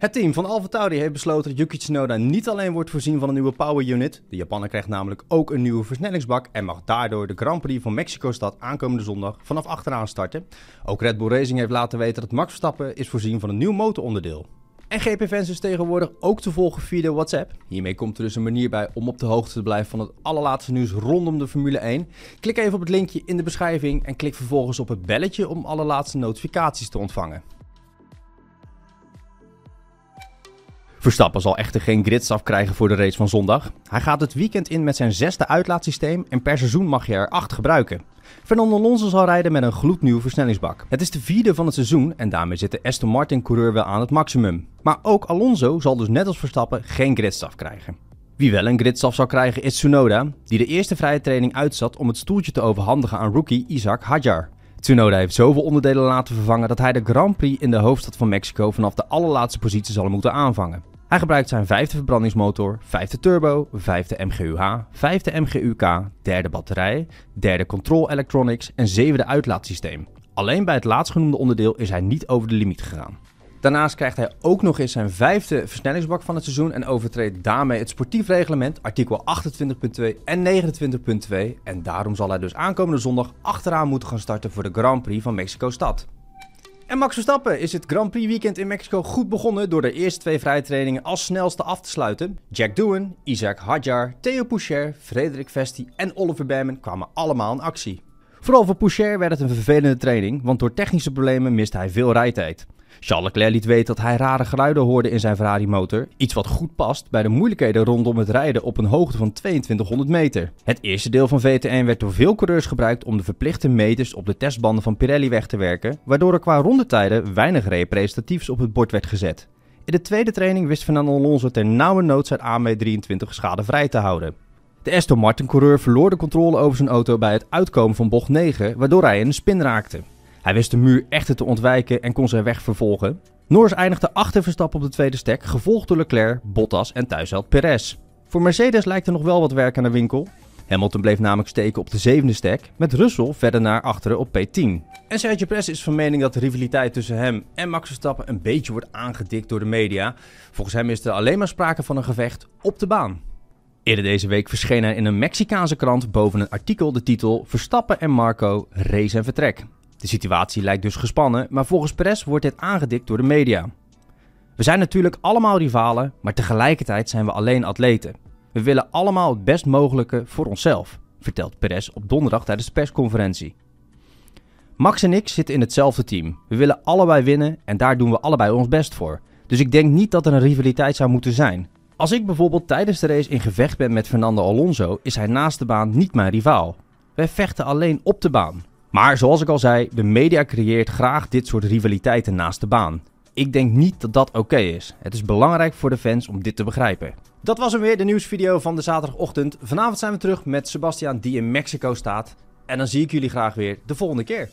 Het team van AlphaTauri heeft besloten dat Yuki Tsunoda niet alleen wordt voorzien van een nieuwe power unit. De Japaner krijgt namelijk ook een nieuwe versnellingsbak en mag daardoor de Grand Prix van Mexico-stad aankomende zondag vanaf achteraan starten. Ook Red Bull Racing heeft laten weten dat Max Verstappen is voorzien van een nieuw motoronderdeel. En GP-fans is tegenwoordig ook te volgen via de WhatsApp. Hiermee komt er dus een manier bij om op de hoogte te blijven van het allerlaatste nieuws rondom de Formule 1. Klik even op het linkje in de beschrijving en klik vervolgens op het belletje om alle laatste notificaties te ontvangen. Verstappen zal echter geen gridstaf krijgen voor de race van zondag. Hij gaat het weekend in met zijn zesde uitlaatsysteem en per seizoen mag je er acht gebruiken. Fernando Alonso zal rijden met een gloednieuwe versnellingsbak. Het is de vierde van het seizoen en daarmee zit de Aston Martin coureur wel aan het maximum. Maar ook Alonso zal dus net als Verstappen geen gridstaf krijgen. Wie wel een gridstaf zal krijgen is Tsunoda, die de eerste vrije training uitzat om het stoeltje te overhandigen aan rookie Isaac Hadjar. Tsunoda heeft zoveel onderdelen laten vervangen dat hij de Grand Prix in de hoofdstad van Mexico vanaf de allerlaatste positie zal moeten aanvangen. Hij gebruikt zijn vijfde verbrandingsmotor, vijfde turbo, vijfde MGUH, vijfde MGUK, derde batterij, derde control electronics en zevende uitlaatsysteem. Alleen bij het laatstgenoemde onderdeel is hij niet over de limiet gegaan. Daarnaast krijgt hij ook nog eens zijn vijfde versnellingsbak van het seizoen en overtreedt daarmee het sportief reglement, artikel 28.2 en 29.2. En daarom zal hij dus aankomende zondag achteraan moeten gaan starten voor de Grand Prix van Mexico-stad. En Max Verstappen is het Grand Prix weekend in Mexico goed begonnen door de eerste twee vrije trainingen als snelste af te sluiten. Jack Doohan, Isaac Hadjar, Theo Poucher, Frederik Vesti en Oliver Behrman kwamen allemaal in actie. Vooral voor Poucher werd het een vervelende training, want door technische problemen miste hij veel rijtijd. Charles Leclerc liet weten dat hij rare geluiden hoorde in zijn Ferrari-motor. Iets wat goed past bij de moeilijkheden rondom het rijden op een hoogte van 2200 meter. Het eerste deel van VT1 werd door veel coureurs gebruikt om de verplichte meters op de testbanden van Pirelli weg te werken, waardoor er qua rondetijden weinig representatiefs op het bord werd gezet. In de tweede training wist Fernando Alonso ter nauwe nood zijn AM23 schadevrij te houden. De Aston Martin-coureur verloor de controle over zijn auto bij het uitkomen van bocht 9, waardoor hij in een spin raakte. Hij wist de muur echter te ontwijken en kon zijn weg vervolgen. Norris eindigde achter Verstappen op de tweede stek, gevolgd door Leclerc, Bottas en thuisheld Perez. Voor Mercedes lijkt er nog wel wat werk aan de winkel. Hamilton bleef namelijk steken op de zevende stek, met Russell verder naar achteren op P10. En Sergio Perez is van mening dat de rivaliteit tussen hem en Max Verstappen een beetje wordt aangedikt door de media. Volgens hem is er alleen maar sprake van een gevecht op de baan. Eerder deze week verscheen hij in een Mexicaanse krant boven een artikel de titel Verstappen en Marco race en vertrek. De situatie lijkt dus gespannen, maar volgens Perez wordt dit aangedikt door de media. We zijn natuurlijk allemaal rivalen, maar tegelijkertijd zijn we alleen atleten. We willen allemaal het best mogelijke voor onszelf, vertelt Perez op donderdag tijdens de persconferentie. Max en ik zitten in hetzelfde team. We willen allebei winnen en daar doen we allebei ons best voor. Dus ik denk niet dat er een rivaliteit zou moeten zijn. Als ik bijvoorbeeld tijdens de race in gevecht ben met Fernando Alonso, is hij naast de baan niet mijn rivaal. Wij vechten alleen op de baan. Maar zoals ik al zei, de media creëert graag dit soort rivaliteiten naast de baan. Ik denk niet dat dat oké is. Het is belangrijk voor de fans om dit te begrijpen. Dat was hem weer, de nieuwsvideo van de zaterdagochtend. Vanavond zijn we terug met Sebastian die in Mexico staat. En dan zie ik jullie graag weer de volgende keer.